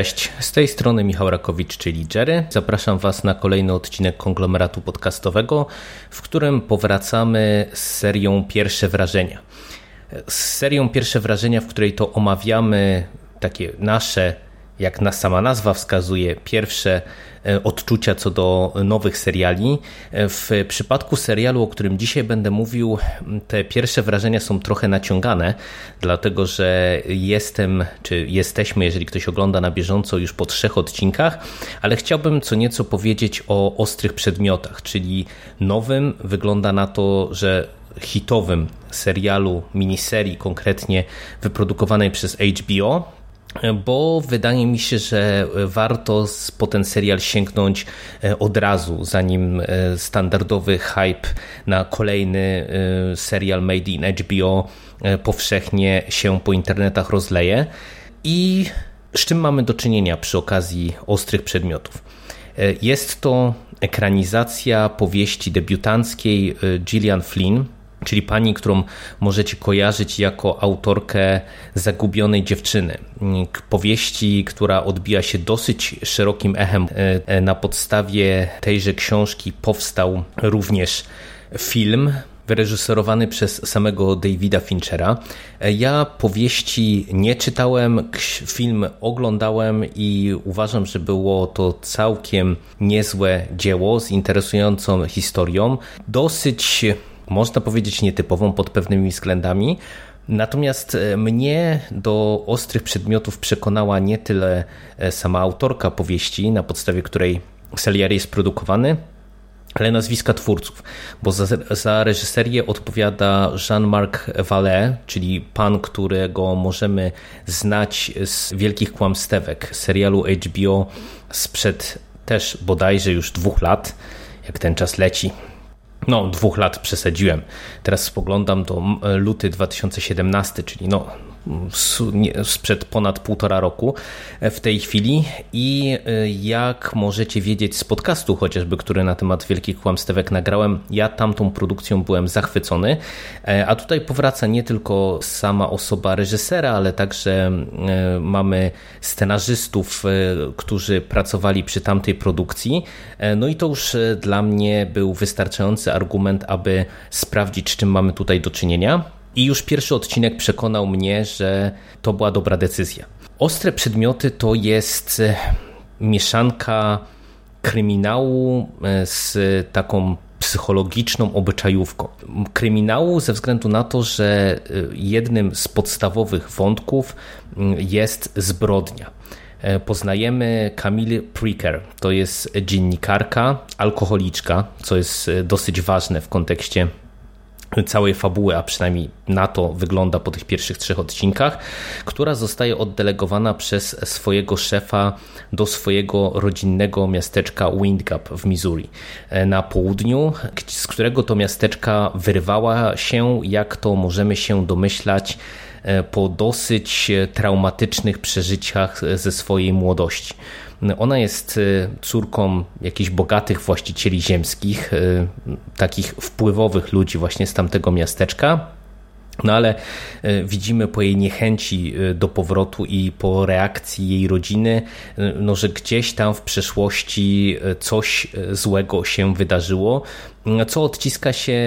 Cześć, z tej strony Michał Rakowicz, czyli Jerry. Zapraszam Was na kolejny odcinek konglomeratu podcastowego, w którym powracamy z serią Pierwsze Wrażenia. Z serią Pierwsze Wrażenia, w której to omawiamy takie nasze jak nas sama nazwa wskazuje, pierwsze e, odczucia co do nowych seriali. E, w przypadku serialu, o którym dzisiaj będę mówił, te pierwsze wrażenia są trochę naciągane, dlatego że jestem, czy jesteśmy, jeżeli ktoś ogląda na bieżąco, już po trzech odcinkach, ale chciałbym co nieco powiedzieć o ostrych przedmiotach, czyli nowym, wygląda na to, że hitowym serialu, miniserii konkretnie wyprodukowanej przez HBO, bo wydaje mi się, że warto po ten serial sięgnąć e, od razu, zanim e, standardowy hype na kolejny e, serial made in HBO powszechnie się po internetach rozleje. I z czym mamy do czynienia przy okazji ostrych przedmiotów? Jest to ekranizacja powieści debiutanckiej Gillian Flynn, czyli pani, którą możecie kojarzyć jako autorkę Zagubionej dziewczyny. Powieści, która odbija się dosyć szerokim echem. E, e, na podstawie tejże książki powstał również film wyreżyserowany przez samego Davida Finchera. E, ja powieści nie czytałem, film oglądałem i uważam, że było to całkiem niezłe dzieło z interesującą historią. Dosyć można powiedzieć nietypową pod pewnymi względami. Natomiast e, mnie do ostrych przedmiotów przekonała nie tyle e, sama autorka powieści, na podstawie której serial jest produkowany, ale nazwiska twórców, bo za, za reżyserię odpowiada Jean-Marc Vallée, czyli pan, którego możemy znać z Wielkich Kłamstewek, serialu HBO sprzed też bodajże już dwóch lat, jak ten czas leci, no, dwóch lat przesadziłem. Teraz spoglądam do luty 2017, czyli no, sprzed ponad półtora roku w tej chwili. I y, jak możecie wiedzieć z podcastu chociażby, który na temat Wielkich Kłamstewek nagrałem, ja tamtą produkcją byłem zachwycony, e, a tutaj powraca nie tylko sama osoba reżysera, ale także e, mamy scenarzystów, e, którzy pracowali przy tamtej produkcji, no i to już dla mnie był wystarczający argument, aby sprawdzić, z czym mamy tutaj do czynienia. I już pierwszy odcinek przekonał mnie, że to była dobra decyzja. Ostre przedmioty to jest e, mieszanka kryminału e, z taką psychologiczną obyczajówką. Kryminału ze względu na to, że e, jednym z podstawowych wątków jest zbrodnia. Poznajemy Camille Pricker, to jest dziennikarka, alkoholiczka, co jest dosyć ważne w kontekście całej fabuły, a przynajmniej na to wygląda po tych pierwszych trzech odcinkach, która zostaje oddelegowana przez swojego szefa do swojego rodzinnego miasteczka Windgap w Missouri e, na południu, z którego to miasteczka wyrwała się, jak to możemy się domyślać, po dosyć traumatycznych przeżyciach ze swojej młodości. Ona jest córką jakichś bogatych właścicieli ziemskich, takich wpływowych ludzi właśnie z tamtego miasteczka. No ale e, widzimy po jej niechęci e, do powrotu i po reakcji jej rodziny, e, no, że gdzieś tam w przeszłości coś złego się wydarzyło, co odciska się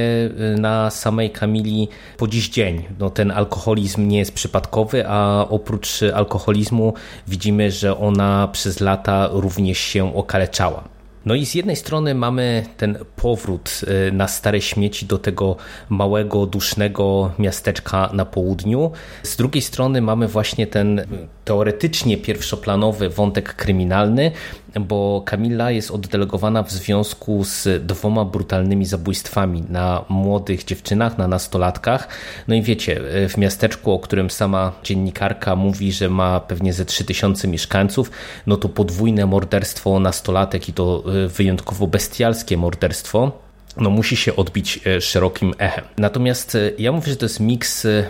na samej Kamili po dziś dzień. No, ten alkoholizm nie jest przypadkowy, a oprócz alkoholizmu widzimy, że ona przez lata również się okaleczała. No i z jednej strony mamy ten powrót y, na stare śmieci do tego małego, dusznego miasteczka na południu. Z drugiej strony mamy właśnie ten teoretycznie pierwszoplanowy wątek kryminalny, bo Kamila jest oddelegowana w związku z dwoma brutalnymi zabójstwami na młodych dziewczynach, na nastolatkach. No i wiecie, w miasteczku, o którym sama dziennikarka mówi, że ma pewnie ze 3000 mieszkańców, no to podwójne morderstwo nastolatek i to wyjątkowo bestialskie morderstwo no, musi się odbić e, szerokim echem. Natomiast e, ja mówię, że to jest miks e,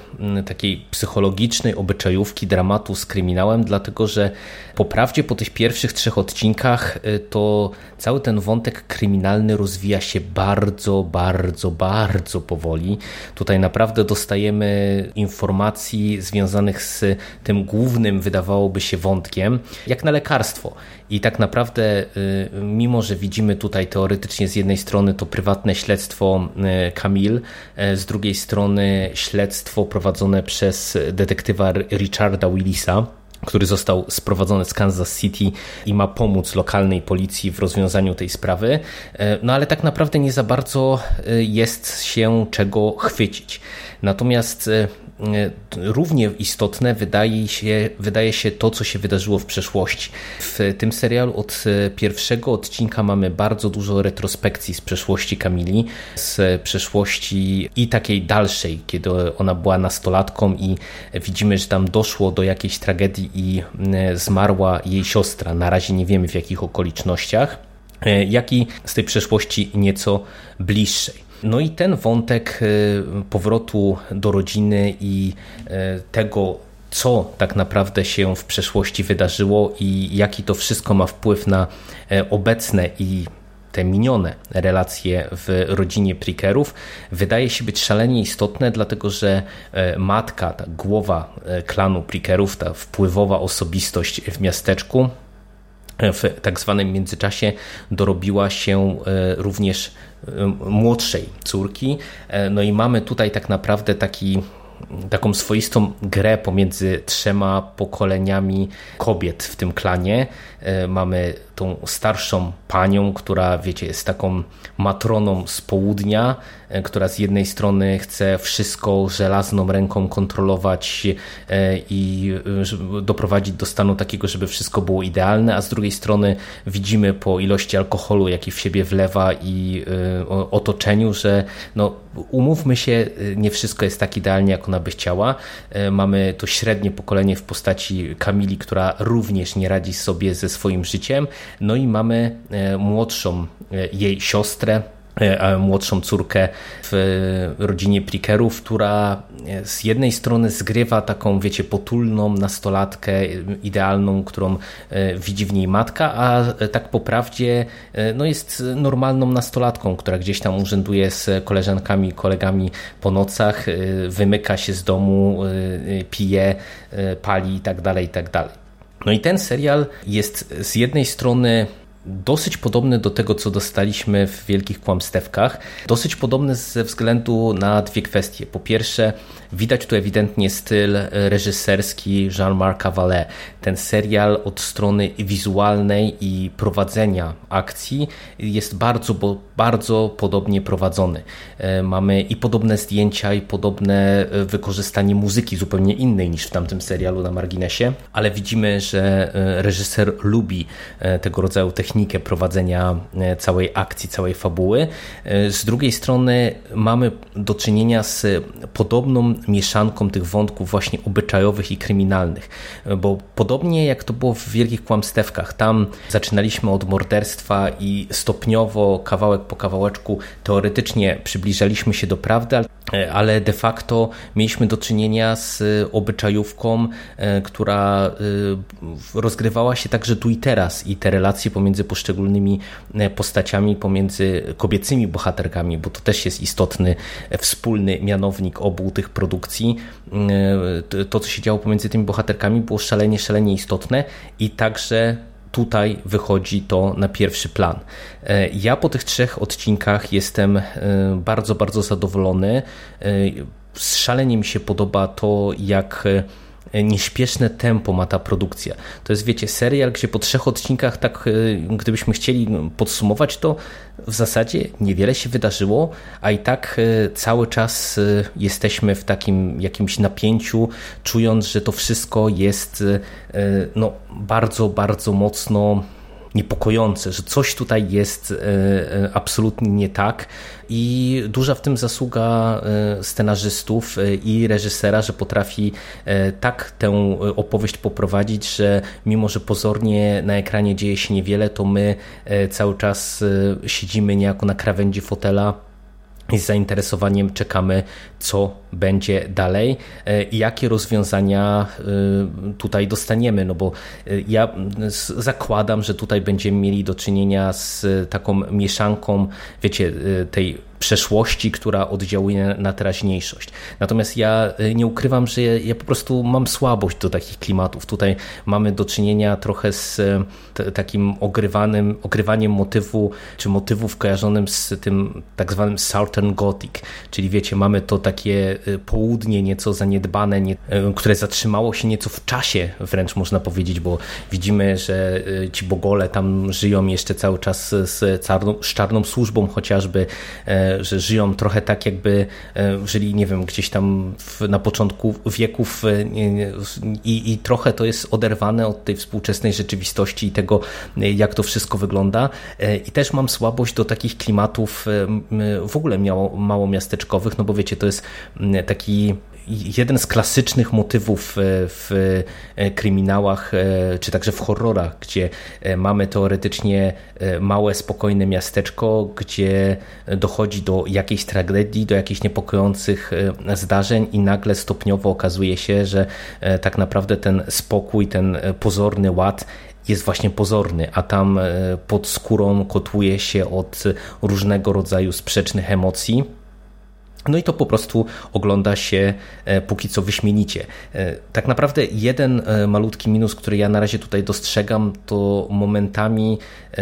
takiej psychologicznej obyczajówki, dramatu z kryminałem, dlatego że po prawdzie po tych pierwszych trzech odcinkach to cały ten wątek kryminalny rozwija się bardzo, bardzo, bardzo powoli. Tutaj naprawdę dostajemy informacji związanych z tym głównym, wydawałoby się, wątkiem, jak na lekarstwo. I tak naprawdę, mimo że widzimy tutaj teoretycznie z jednej strony to prywatne prywatne śledztwo Camille, e, z drugiej strony śledztwo prowadzone przez detektywa Richarda Willisa który został sprowadzony z Kansas City i ma pomóc lokalnej policji w rozwiązaniu tej sprawy. E, no ale tak naprawdę nie za bardzo e, jest się czego chwycić. Natomiast równie istotne wydaje się, wydaje się to, co się wydarzyło w przeszłości. W tym serialu od e, pierwszego odcinka mamy bardzo dużo retrospekcji z przeszłości Kamili, z przeszłości i takiej dalszej, kiedy ona była nastolatką i widzimy, że tam doszło do jakiejś tragedii i e, zmarła jej siostra. Na razie nie wiemy w jakich okolicznościach, jak i z tej przeszłości nieco bliższej. No i ten wątek y, powrotu do rodziny i y, tego, co tak naprawdę się w przeszłości wydarzyło i jaki to wszystko ma wpływ na e, obecne i te minione relacje w rodzinie Prickerów wydaje się być szalenie istotne, dlatego że e, matka, ta głowa e, klanu Prickerów, ta wpływowa osobistość w miasteczku, w tak zwanym międzyczasie dorobiła się również młodszej córki. E, no i mamy tutaj tak naprawdę taki taką swoistą grę pomiędzy trzema pokoleniami kobiet w tym klanie. E, mamy tą starszą panią, która wiecie, jest taką matroną z południa, e, która z jednej strony chce wszystko żelazną ręką kontrolować e, i doprowadzić do stanu takiego, żeby wszystko było idealne, a z drugiej strony widzimy po ilości alkoholu, jaki w siebie wlewa i otoczeniu, że no, umówmy się, nie wszystko jest tak idealnie, jak ona by chciała. Mamy to średnie pokolenie w postaci Kamili, która również nie radzi sobie ze swoim życiem. No i mamy e, młodszą jej siostrę, młodszą córkę w rodzinie Prickerów, która z jednej strony zgrywa taką, wiecie, potulną nastolatkę idealną, którą widzi w niej matka, a tak po prawdzie no jest normalną nastolatką, która gdzieś tam urzęduje z koleżankami, kolegami po nocach, wymyka się z domu, pije, pali itd., tak itd. Tak no i ten serial jest z jednej strony dosyć podobny do tego, co dostaliśmy w Wielkich Kłamstewkach. Dosyć podobny ze względu na dwie kwestie. Po pierwsze, widać tu ewidentnie styl reżyserski Jean-Marc Vallée. Ten serial od strony wizualnej i prowadzenia akcji jest bardzo, bardzo podobnie prowadzony. E, mamy i podobne zdjęcia, i podobne e, wykorzystanie muzyki zupełnie innej niż w tamtym serialu na marginesie, ale widzimy, że e, reżyser lubi tego rodzaju technikę prowadzenia całej akcji, całej fabuły. Z drugiej strony mamy do czynienia z podobną mieszanką tych wątków właśnie obyczajowych i kryminalnych, e, bo podobnie jak to było w Wielkich Kłamstewkach, tam zaczynaliśmy od morderstwa i stopniowo, kawałek po kawałeczku, teoretycznie przybliżaliśmy się do prawdy, ale de facto mieliśmy do czynienia z obyczajówką, która rozgrywała się także tu i teraz i te relacje pomiędzy poszczególnymi e, postaciami, pomiędzy kobiecymi bohaterkami, bo to też jest istotny e, wspólny mianownik obu tych produkcji. E, to, co się działo pomiędzy tymi bohaterkami, było szalenie, szalenie istotne i także tutaj wychodzi to na pierwszy plan. Ja po tych trzech odcinkach jestem bardzo, bardzo zadowolony. Szalenie mi się podoba to, jak nieśpieszne tempo ma ta produkcja. To jest, wiecie, serial, gdzie po trzech odcinkach, tak e, gdybyśmy chcieli podsumować, to w zasadzie niewiele się wydarzyło, a i tak e, cały czas e, jesteśmy w takim jakimś napięciu, czując, że to wszystko jest no, bardzo, bardzo mocno niepokojące, że coś tutaj jest absolutnie nie tak. I duża w tym zasługa scenarzystów i reżysera, że potrafi tak tę opowieść poprowadzić, że mimo, że pozornie na ekranie dzieje się niewiele, to my cały czas siedzimy niejako na krawędzi fotela i z zainteresowaniem czekamy, co będzie dalej e, i jakie rozwiązania e, tutaj dostaniemy. No bo e, ja zakładam, że tutaj będziemy mieli do czynienia z taką mieszanką, wiecie, tej przeszłości, która oddziałuje na teraźniejszość. Natomiast ja nie ukrywam, że ja po prostu mam słabość do takich klimatów. Tutaj mamy do czynienia trochę z takim ogrywanym, ogrywaniem motywu, czy motywów kojarzonym z tym tak zwanym Southern Gothic, czyli wiecie, mamy to takie południe nieco zaniedbane, nie, które zatrzymało się nieco w czasie wręcz można powiedzieć, bo widzimy, że ci bogole tam żyją jeszcze cały czas z, czarną, z czarną służbą chociażby, że żyją trochę tak, jakby żyli, nie wiem, gdzieś tam w, na początku wieków i, i trochę to jest oderwane od tej współczesnej rzeczywistości i tego, jak to wszystko wygląda. I też mam słabość do takich klimatów w ogóle mało, miasteczkowych, no bo wiecie, to jest taki jeden z klasycznych motywów e, w e, kryminałach, e, czy także w horrorach, gdzie mamy teoretycznie małe, spokojne miasteczko, gdzie dochodzi do jakiejś tragedii, do jakichś niepokojących zdarzeń i nagle stopniowo okazuje się, że tak naprawdę ten spokój, ten pozorny ład jest właśnie pozorny, a tam pod skórą kotłuje się od różnego rodzaju sprzecznych emocji no i to po prostu ogląda się e, póki co wyśmienicie. E, tak naprawdę jeden e, malutki minus, który ja na razie tutaj dostrzegam, to momentami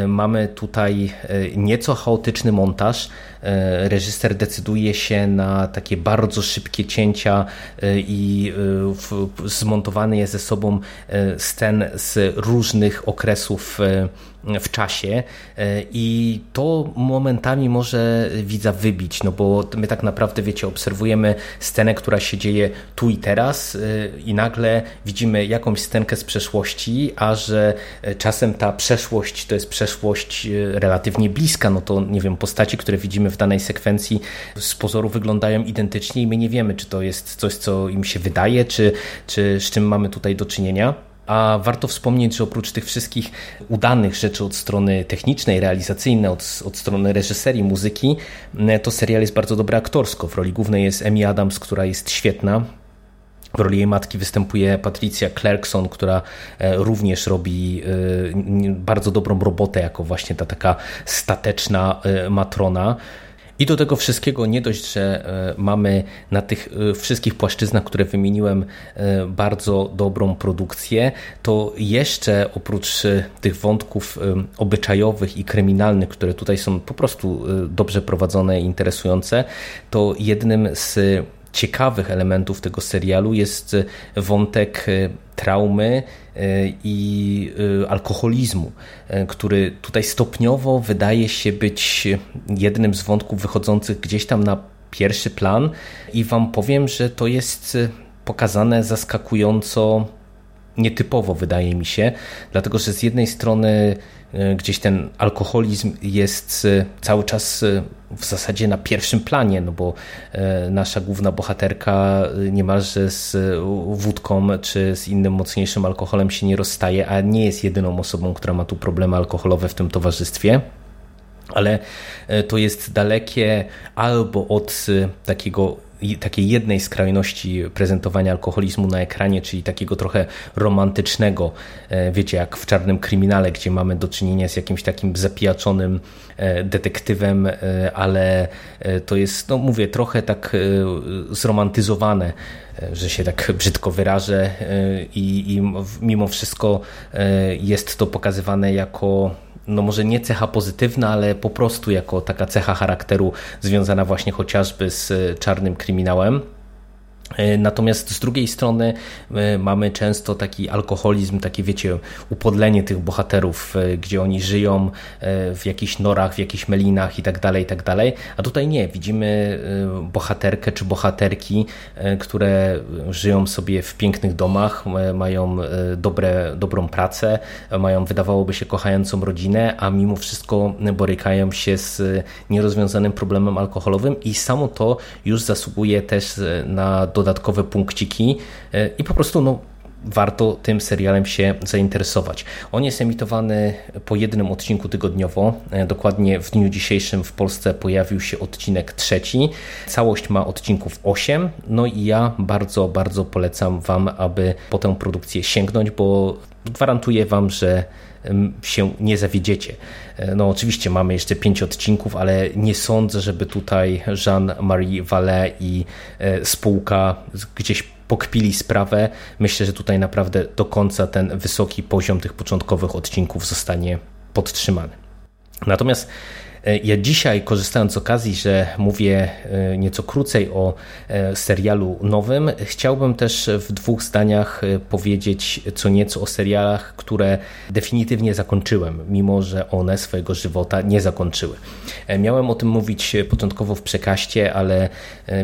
mamy tutaj nieco chaotyczny montaż. Reżyser decyduje się na takie bardzo szybkie cięcia i zmontowany jest ze sobą scen z różnych okresów w czasie e, i to momentami może widza wybić, no bo my tak naprawdę, wiecie, obserwujemy scenę, która się dzieje tu i teraz e, i nagle widzimy jakąś scenkę z przeszłości, a że e, czasem ta przeszłość to jest przeszłość relatywnie bliska, no to nie wiem, postaci, które widzimy w danej sekwencji z pozoru wyglądają identycznie i my nie wiemy, czy to jest coś, co im się wydaje, czy, czy z czym mamy tutaj do czynienia. A warto wspomnieć, że oprócz tych wszystkich udanych rzeczy od strony technicznej, realizacyjnej, od, od strony reżyserii, muzyki, to serial jest bardzo dobry aktorsko. W roli głównej jest Amy Adams, która jest świetna. W roli jej matki występuje Patricia Clarkson, która e, również robi e, bardzo dobrą robotę jako właśnie ta taka stateczna e, matrona. I do tego wszystkiego nie dość, że e, mamy na tych e, wszystkich płaszczyznach, które wymieniłem, e, bardzo dobrą produkcję, to jeszcze oprócz tych wątków obyczajowych i kryminalnych, które tutaj są po prostu dobrze prowadzone i interesujące, to jednym z ciekawych elementów tego serialu. Jest wątek traumy i alkoholizmu, który tutaj stopniowo wydaje się być jednym z wątków wychodzących gdzieś tam na pierwszy plan. I wam powiem, że to jest pokazane zaskakująco nietypowo, wydaje mi się, dlatego że z jednej strony gdzieś ten alkoholizm jest e, cały czas e, w zasadzie na pierwszym planie, no bo nasza główna bohaterka niemalże z wódką czy z innym mocniejszym alkoholem się nie rozstaje, a nie jest jedyną osobą, która ma tu problemy alkoholowe w tym towarzystwie. Ale to jest dalekie albo od takiego takiej jednej skrajności prezentowania alkoholizmu na ekranie, czyli takiego trochę romantycznego, e, wiecie, jak w Czarnym Kryminale, gdzie mamy do czynienia z jakimś takim zapijaczonym e, detektywem, e, ale to jest, no mówię, trochę tak zromantyzowane, że się tak brzydko wyrażę i, i mimo wszystko jest to pokazywane jako no może nie cecha pozytywna, ale po prostu jako taka cecha charakteru związana właśnie chociażby z czarnym kryminałem. E, natomiast z drugiej strony e, mamy często taki alkoholizm, takie wiecie, upodlenie tych bohaterów, e, gdzie oni żyją w jakichś norach, w jakichś melinach i tak dalej, i tak dalej. A tutaj nie, widzimy bohaterkę czy bohaterki, które żyją sobie w pięknych domach, mają dobre, dobrą pracę, mają wydawałoby się kochającą rodzinę, a mimo wszystko borykają się z nierozwiązanym problemem alkoholowym i samo to już zasługuje też na dodatkowe punkciki e, i po prostu no, warto tym serialem się zainteresować. On jest emitowany po jednym odcinku tygodniowo. E, dokładnie w dniu dzisiejszym w Polsce pojawił się odcinek trzeci. Całość ma odcinków 8. No i ja bardzo, bardzo polecam Wam, aby po tę produkcję sięgnąć, bo gwarantuję Wam, że się nie zawiedziecie. E, no oczywiście mamy jeszcze pięć odcinków, ale nie sądzę, żeby tutaj Jean-Marie Vallée i e, spółka gdzieś pokpili sprawę. Myślę, że tutaj naprawdę do końca ten wysoki poziom tych początkowych odcinków zostanie podtrzymany. Natomiast ja dzisiaj, korzystając z okazji, że mówię e, nieco krócej o e, serialu nowym, chciałbym też w dwóch zdaniach powiedzieć co nieco o serialach, które definitywnie zakończyłem, mimo że one swojego żywota nie zakończyły. Miałem o tym mówić początkowo w przekaście, ale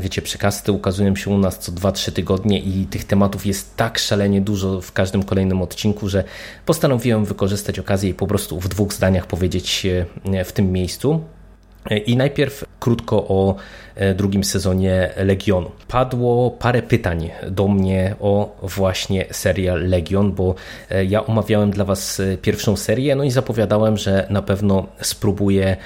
wiecie, przekasty ukazują się u nas co 2-3 tygodnie i tych tematów jest tak szalenie dużo w każdym kolejnym odcinku, że postanowiłem wykorzystać okazję i po prostu w dwóch zdaniach powiedzieć w tym miejscu. Sul I najpierw krótko o e, drugim sezonie Legionu. Padło parę pytań do mnie o właśnie serial Legion, bo e, ja omawiałem dla Was e, pierwszą serię, no i zapowiadałem, że na pewno spróbuję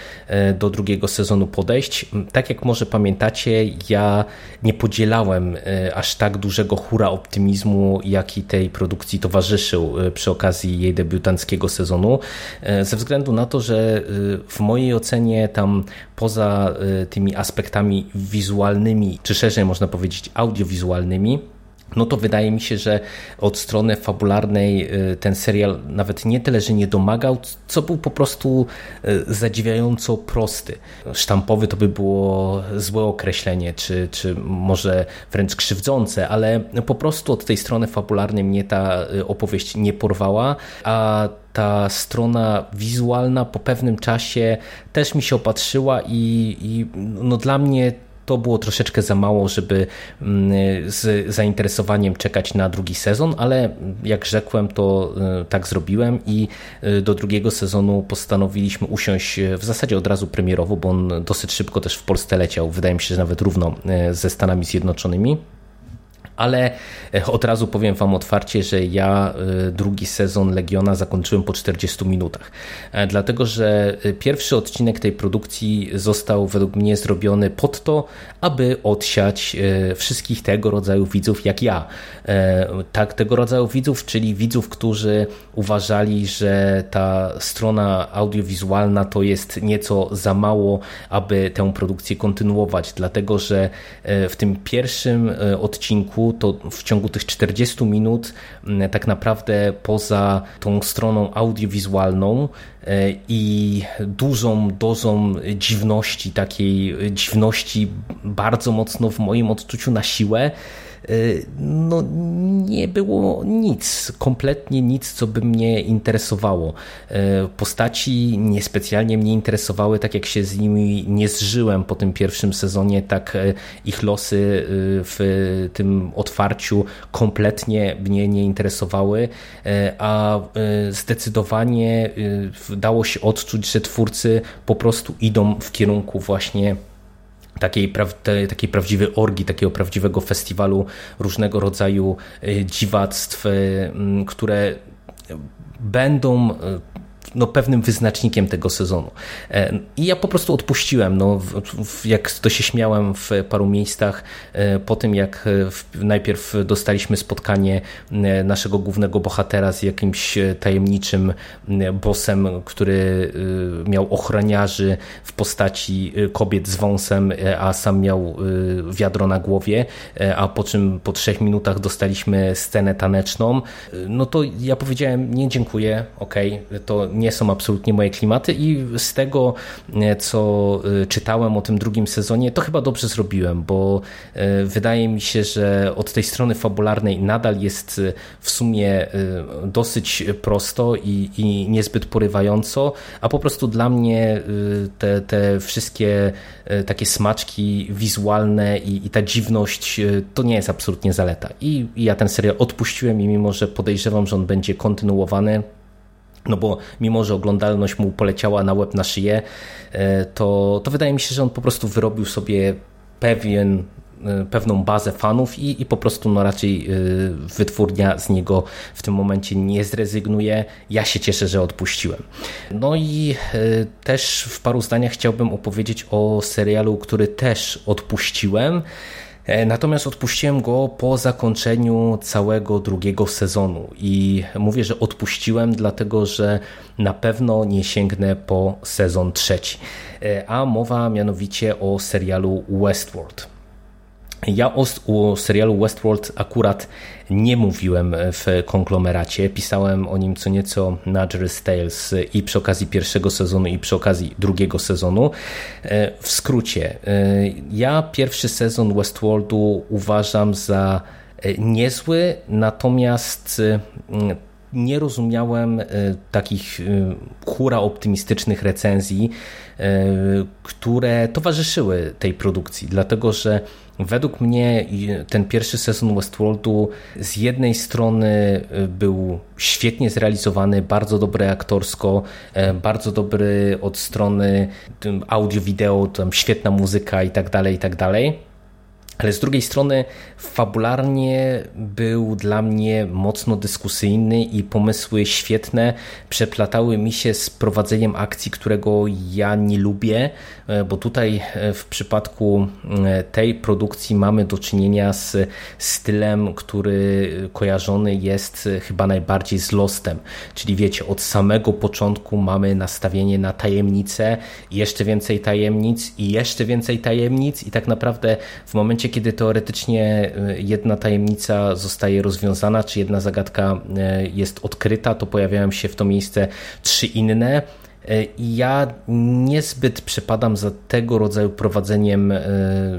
do drugiego sezonu podejść. Tak jak może pamiętacie, ja nie podzielałem aż tak dużego hura optymizmu, jaki tej produkcji towarzyszył przy okazji jej debiutanckiego sezonu, ze względu na to, że w mojej ocenie tam poza y, tymi aspektami wizualnymi, czy szerzej można powiedzieć audiowizualnymi, no to wydaje mi się, że od strony fabularnej y, ten serial nawet nie tyle, że nie domagał, co był po prostu y, zadziwiająco prosty. Sztampowy to by było złe określenie, czy, czy może wręcz krzywdzące, ale po prostu od tej strony fabularnej mnie ta opowieść nie porwała, a ta strona wizualna po pewnym czasie też mi się opatrzyła i, i no dla mnie to było troszeczkę za mało, żeby mm, z zainteresowaniem czekać na drugi sezon, ale jak rzekłem, to e, tak zrobiłem i e, do drugiego sezonu postanowiliśmy usiąść w zasadzie od razu premierowo, bo on dosyć szybko też w Polsce leciał, wydaje mi się, że nawet równo e, ze Stanami Zjednoczonymi ale e, od razu powiem Wam otwarcie, że ja e, drugi sezon Legiona zakończyłem po 40 minutach. E, dlatego, że pierwszy odcinek tej produkcji został według mnie zrobiony pod to, aby odsiać wszystkich tego rodzaju widzów jak ja. Tak, tego rodzaju widzów, czyli widzów, którzy uważali, że ta strona audiowizualna to jest nieco za mało, aby tę produkcję kontynuować, dlatego że w tym pierwszym odcinku to w ciągu tych 40 minut mm, tak naprawdę poza tą stroną audiowizualną e, i dużą dozą dziwności, takiej dziwności bardzo mocno w moim odczuciu na siłę, no nie było nic, kompletnie nic, co by mnie interesowało. Y, postaci niespecjalnie mnie interesowały, tak jak się z nimi nie zżyłem po tym pierwszym sezonie, tak y, ich losy w tym otwarciu kompletnie mnie nie interesowały, a zdecydowanie dało się odczuć, że twórcy po prostu idą w kierunku właśnie takiej, takiej prawdziwej orgi, takiego prawdziwego festiwalu różnego rodzaju e, dziwactw, e, które będą e, no, pewnym wyznacznikiem tego sezonu. E, I ja po prostu odpuściłem. No, jak to się śmiałem w paru miejscach, e, po tym jak e, najpierw dostaliśmy spotkanie naszego głównego bohatera z jakimś tajemniczym bossem, który miał ochroniarzy w postaci kobiet z wąsem, a sam miał wiadro na głowie, a po czym po trzech minutach dostaliśmy scenę taneczną, no to ja powiedziałem nie dziękuję, okej, okay, to nie są absolutnie moje klimaty i z tego, co czytałem o tym drugim sezonie, to chyba dobrze zrobiłem, bo wydaje mi się, że od tej strony fabularnej nadal jest w sumie dosyć prosto i, i niezbyt porywająco, a po prostu dla mnie te, te wszystkie takie smaczki wizualne i, i ta dziwność to nie jest absolutnie zaleta. I, I ja ten serial odpuściłem i mimo, że podejrzewam, że on będzie kontynuowany, no bo mimo, że oglądalność mu poleciała na łeb na szyję, e, to, to wydaje mi się, że on po prostu wyrobił sobie pewien e, pewną bazę fanów i, i po prostu no raczej e, wytwórnia z niego w tym momencie nie zrezygnuje. Ja się cieszę, że odpuściłem. No i też w paru zdaniach chciałbym opowiedzieć o serialu, który też odpuściłem. E, natomiast odpuściłem go po zakończeniu całego drugiego sezonu i mówię, że odpuściłem, dlatego że na pewno nie sięgnę po sezon trzeci. E, a mowa mianowicie o serialu Westworld. Ja o, o, serialu Westworld akurat nie mówiłem w konglomeracie. Pisałem o nim co nieco na Jerry's Tales i przy okazji pierwszego sezonu, i przy okazji drugiego sezonu. E, w skrócie, e, ja pierwszy sezon Westworldu uważam za e, niezły, natomiast nie rozumiałem takich hura optymistycznych recenzji, które towarzyszyły tej produkcji, dlatego że Według mnie ten pierwszy sezon Westworldu z jednej strony y, był świetnie zrealizowany, bardzo dobry aktorsko, e, bardzo dobry od strony audio, wideo, tam świetna muzyka i tak dalej, i tak dalej ale z drugiej strony fabularnie był dla mnie mocno dyskusyjny i pomysły świetne. Przeplatały mi się z prowadzeniem akcji, którego ja nie lubię, e, bo tutaj e, w przypadku e, tej produkcji mamy do czynienia z stylem, który kojarzony jest chyba najbardziej z Lostem, czyli wiecie, od samego początku mamy nastawienie na tajemnicę, jeszcze więcej tajemnic i jeszcze więcej tajemnic i tak naprawdę w momencie, kiedy teoretycznie y, jedna tajemnica zostaje rozwiązana, czy jedna zagadka y, jest odkryta, to pojawiają się w to miejsce trzy inne. Y, ja niezbyt przepadam za tego rodzaju prowadzeniem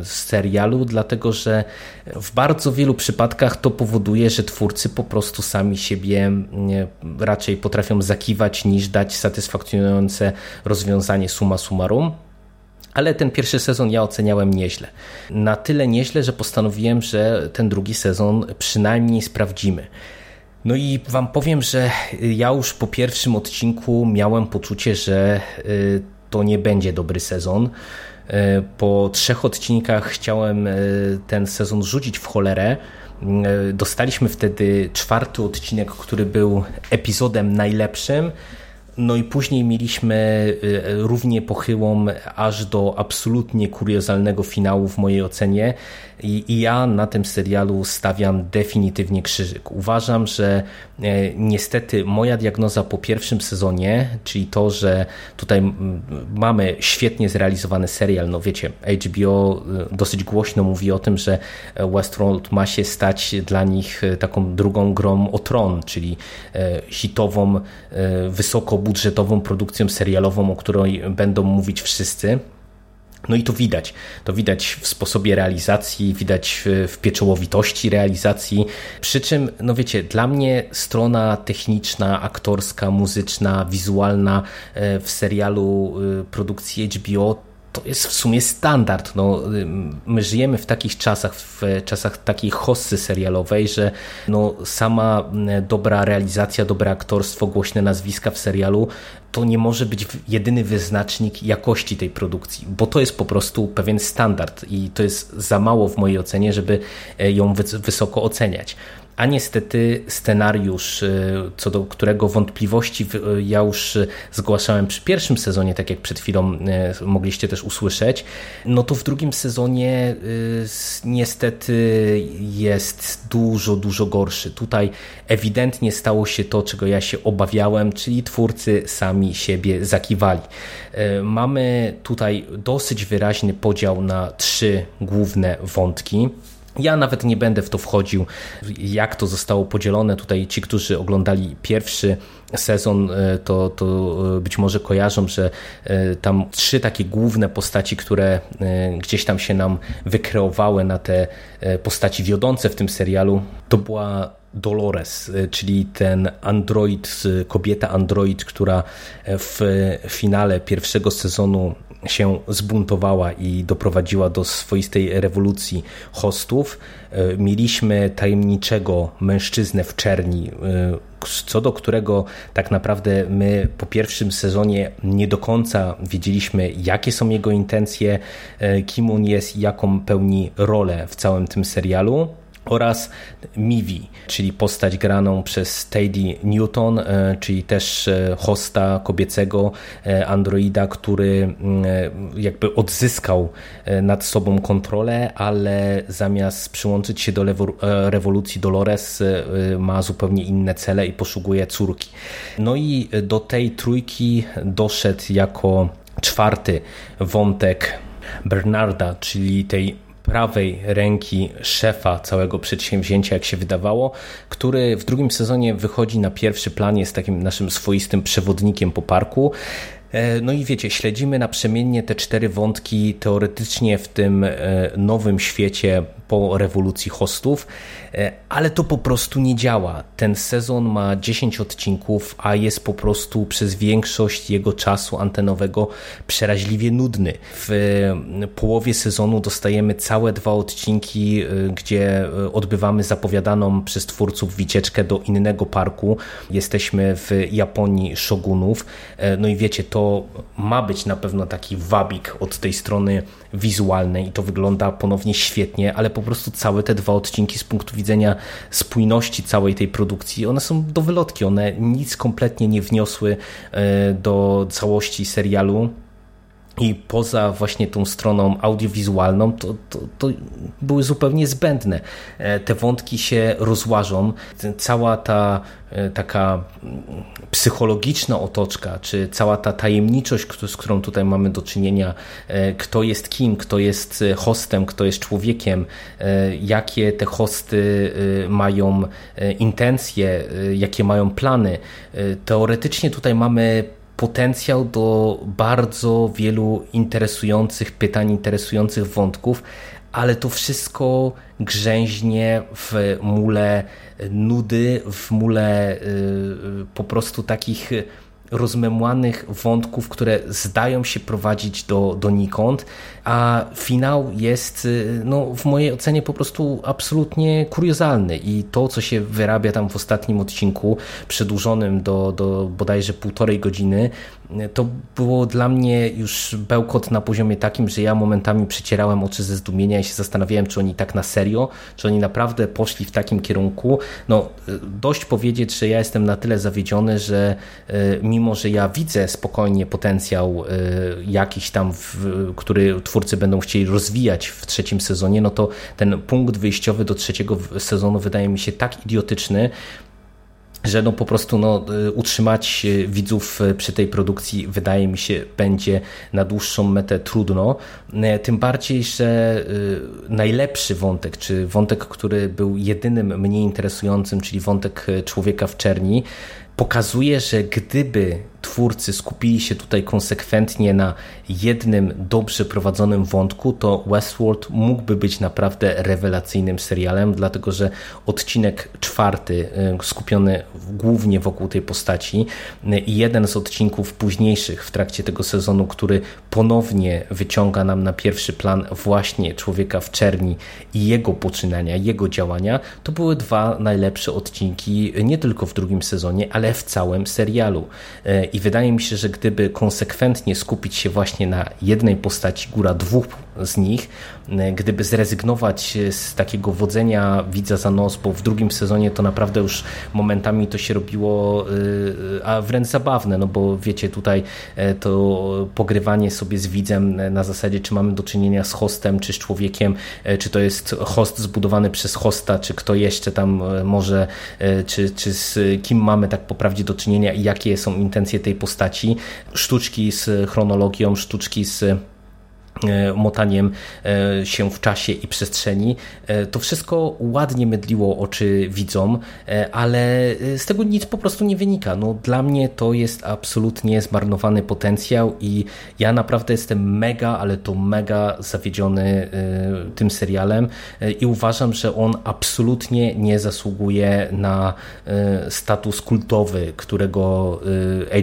serialu, dlatego że w bardzo wielu przypadkach to powoduje, że twórcy po prostu sami siebie raczej potrafią zakiwać niż dać satysfakcjonujące rozwiązanie suma summarum ale ten pierwszy sezon ja oceniałem nieźle. Na tyle nieźle, że postanowiłem, że ten drugi sezon przynajmniej sprawdzimy. No i wam powiem, że ja już po pierwszym odcinku miałem poczucie, że y, to nie będzie dobry sezon. Y, po trzech odcinkach chciałem y, ten sezon rzucić w cholerę. Dostaliśmy wtedy czwarty odcinek, który był epizodem najlepszym no i później mieliśmy y, równie pochyłą aż do absolutnie kuriozalnego finału w mojej ocenie i, i ja na tym serialu stawiam definitywnie krzyżyk. Uważam, że e, niestety moja diagnoza po pierwszym sezonie, czyli to, że tutaj mamy świetnie zrealizowany serial, no wiecie, HBO e, dosyć głośno mówi o tym, że Westworld ma się stać dla nich e, taką drugą grą o tron, czyli hitową, wysokobudżetową produkcją serialową, o której będą mówić wszyscy. No i to widać. To widać w sposobie realizacji, widać w pieczołowitości realizacji. Przy czym, no wiecie, dla mnie strona techniczna, aktorska, muzyczna, wizualna e, w serialu e, produkcji HBO to jest w sumie standard. No, my żyjemy w takich czasach, w czasach takiej hossy serialowej, że no, sama dobra realizacja, dobre aktorstwo, głośne nazwiska w serialu to nie może być jedyny wyznacznik jakości tej produkcji, bo to jest po prostu pewien standard i to jest za mało w mojej ocenie, żeby e, ją wysoko oceniać a niestety scenariusz, y, co do którego wątpliwości y, ja już zgłaszałem przy pierwszym sezonie, tak jak przed chwilą y, mogliście też usłyszeć, no to w drugim sezonie niestety jest dużo, dużo gorszy. Tutaj ewidentnie stało się to, czego ja się obawiałem, czyli twórcy sami siebie zakiwali. Mamy tutaj dosyć wyraźny podział na trzy główne wątki. Ja nawet nie będę w to wchodził, jak to zostało podzielone. Tutaj ci, którzy oglądali pierwszy sezon, e, to, to e, być może kojarzą, że e, tam trzy takie główne postaci, które gdzieś tam się nam wykreowały na te postaci wiodące w tym serialu, to była Dolores, czyli ten android, kobieta android, która w finale pierwszego sezonu się zbuntowała i doprowadziła do swoistej rewolucji hostów. E, mieliśmy tajemniczego mężczyznę w czerni, e, co do którego tak naprawdę my po pierwszym sezonie nie do końca wiedzieliśmy, jakie są jego intencje, e, kim on jest i jaką pełni rolę w całym tym serialu oraz Mivi, czyli postać graną przez Teddy Newton, e, czyli też e, hosta kobiecego e, androida, który jakby odzyskał nad sobą kontrolę, ale zamiast przyłączyć się do rewolucji Dolores ma zupełnie inne cele i poszukuje córki. No i do tej trójki doszedł jako czwarty wątek Bernarda, czyli tej prawej ręki szefa całego przedsięwzięcia, jak się wydawało, który w drugim sezonie wychodzi na pierwszy plan, jest takim naszym swoistym przewodnikiem po parku. E, no i wiecie, śledzimy naprzemiennie te cztery wątki teoretycznie w tym e, nowym świecie po rewolucji hostów, ale to po prostu nie działa. Ten sezon ma 10 odcinków, a jest po prostu przez większość jego czasu antenowego przeraźliwie nudny. W połowie sezonu dostajemy całe dwa odcinki, gdzie odbywamy zapowiadaną przez twórców wycieczkę do innego parku. Jesteśmy w Japonii Shogunów. No i wiecie, to ma być na pewno taki wabik od tej strony wizualnej i to wygląda ponownie świetnie, ale po prostu całe te dwa odcinki z punktu widzenia spójności całej tej produkcji, one są do wylotki, one nic kompletnie nie wniosły e, do całości serialu. I poza właśnie tą stroną audiowizualną, to, to, to, były zupełnie zbędne. E, te wątki się rozłażą. Cała ta e, taka psychologiczna otoczka, czy cała ta tajemniczość, z którą tutaj mamy do czynienia, e, kto jest kim, kto jest hostem, kto jest człowiekiem, jakie te hosty mają intencje, jakie mają plany. Teoretycznie tutaj mamy potencjał do bardzo wielu interesujących pytań, interesujących wątków, ale to wszystko grzęźnie w mule nudy, w mule y, po prostu takich rozmemłanych wątków, które zdają się prowadzić do, donikąd, a finał jest y, no, w mojej ocenie po prostu absolutnie kuriozalny i to, co się wyrabia tam w ostatnim odcinku, przedłużonym do, do bodajże półtorej godziny, to było dla mnie już bełkot na poziomie takim, że ja momentami przecierałem oczy ze zdumienia i się zastanawiałem, czy oni tak na serio, czy oni naprawdę poszli w takim kierunku. No, dość powiedzieć, że ja jestem na tyle zawiedziony, że e, mimo, że ja widzę spokojnie potencjał e, jakiś tam, który twórcy będą chcieli rozwijać w trzecim sezonie, no to ten punkt wyjściowy do trzeciego sezonu wydaje mi się tak idiotyczny, że no po prostu no, y, utrzymać y, widzów y, przy tej produkcji wydaje mi się będzie na dłuższą metę trudno. Tym bardziej, że najlepszy wątek, czy wątek, który był jedynym mnie interesującym, czyli wątek człowieka w czerni, pokazuje, że gdyby twórcy skupili się tutaj konsekwentnie na jednym dobrze prowadzonym wątku, to Westworld mógłby być naprawdę rewelacyjnym serialem, dlatego że odcinek czwarty y, skupiony głównie wokół tej postaci y, i jeden z odcinków późniejszych w trakcie tego sezonu, który ponownie wyciąga nam na pierwszy plan właśnie człowieka w czerni i jego poczynania, jego działania, to były dwa najlepsze odcinki nie tylko w drugim sezonie, ale w całym serialu. I wydaje mi się, że gdyby konsekwentnie skupić się właśnie na jednej postaci, góra dwóch z nich, e, gdyby zrezygnować z takiego wodzenia widza za nos, bo w drugim sezonie to naprawdę już momentami to się robiło e, a wręcz zabawne, no bo wiecie, tutaj e, to pogrywanie sobie z widzem na zasadzie, czy mamy do czynienia z hostem, czy z człowiekiem, czy to jest host zbudowany przez hosta, czy kto jeszcze tam może, czy, czy z kim mamy tak po prawdzie do czynienia i jakie są intencje tej postaci. Sztuczki z chronologią, sztuczki z E, motaniem e, się w czasie i przestrzeni. E, to wszystko ładnie mydliło oczy widzom, ale z tego nic po prostu nie wynika. No, dla mnie to jest absolutnie zmarnowany potencjał i ja naprawdę jestem mega, ale to mega zawiedziony tym serialem i uważam, że on absolutnie nie zasługuje na status kultowy, którego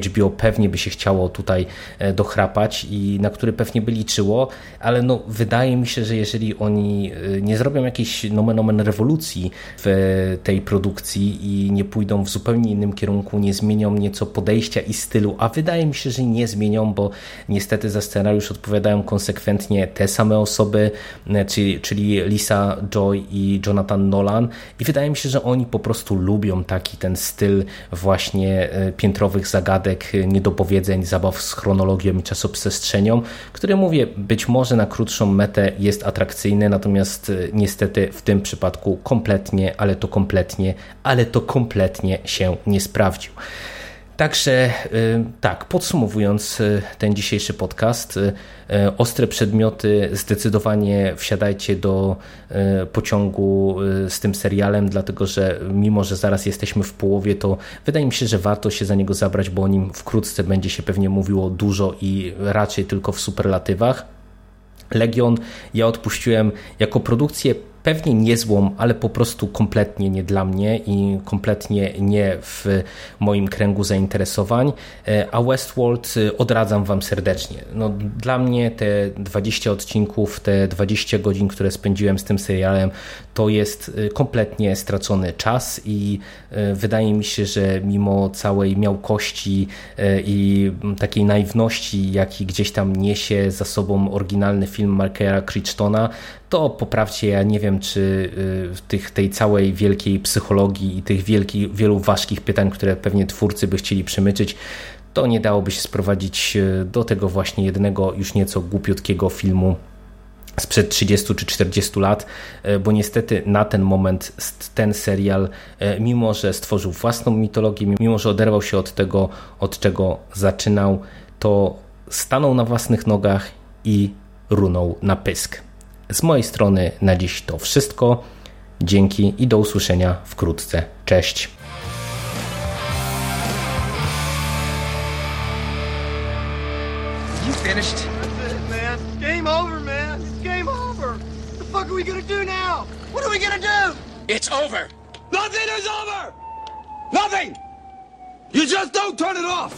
HBO pewnie by się chciało tutaj dochrapać i na który pewnie by liczyło ale no, wydaje mi się, że jeżeli oni y, nie zrobią jakiejś nomen omen rewolucji w tej produkcji i nie pójdą w zupełnie innym kierunku, nie zmienią nieco podejścia i stylu, a wydaje mi się, że nie zmienią, bo niestety za scenariusz odpowiadają konsekwentnie te same osoby, y, czyli, czyli Lisa Joy i Jonathan Nolan. I wydaje mi się, że oni po prostu lubią taki ten styl właśnie y, piętrowych zagadek, niedopowiedzeń, zabaw z chronologią i czasoprzestrzenią, które mówię, być może na krótszą metę jest atrakcyjny, natomiast y, niestety w tym przypadku kompletnie, ale to kompletnie, ale to kompletnie się nie sprawdził. Także y, tak, podsumowując y, ten dzisiejszy podcast, ostre przedmioty zdecydowanie wsiadajcie do pociągu z tym serialem, dlatego że mimo, że zaraz jesteśmy w połowie, to wydaje mi się, że warto się za niego zabrać, bo o nim wkrótce będzie się pewnie mówiło dużo i raczej tylko w superlatywach. Legion ja odpuściłem jako produkcję pewnie niezłą, ale po prostu kompletnie nie dla mnie i kompletnie nie w moim kręgu zainteresowań. E, a Westworld e, odradzam Wam serdecznie. No, dla mnie te 20 odcinków, te 20 godzin, które spędziłem z tym serialem, to jest e, kompletnie stracony czas i wydaje mi się, że mimo całej miałkości i takiej naiwności, jaki gdzieś tam niesie za sobą oryginalny film Markera Crichtona, to poprawcie, ja nie wiem, czy y, w tych, tej całej wielkiej psychologii i tych wielkich, wielu ważkich pytań, które pewnie twórcy by chcieli przemyczyć, to nie dałoby się sprowadzić y, do tego właśnie jednego już nieco głupiutkiego filmu sprzed 30 czy 40 lat, y, bo niestety na ten moment ten serial, mimo że stworzył własną mitologię, mimo że oderwał się od tego, od czego zaczynał, to stanął na własnych nogach i runął na pysk. Z mojej strony na dziś to wszystko. Dzięki i do usłyszenia wkrótce. Cześć. It's over. Is over. Nothing. You just don't turn it off.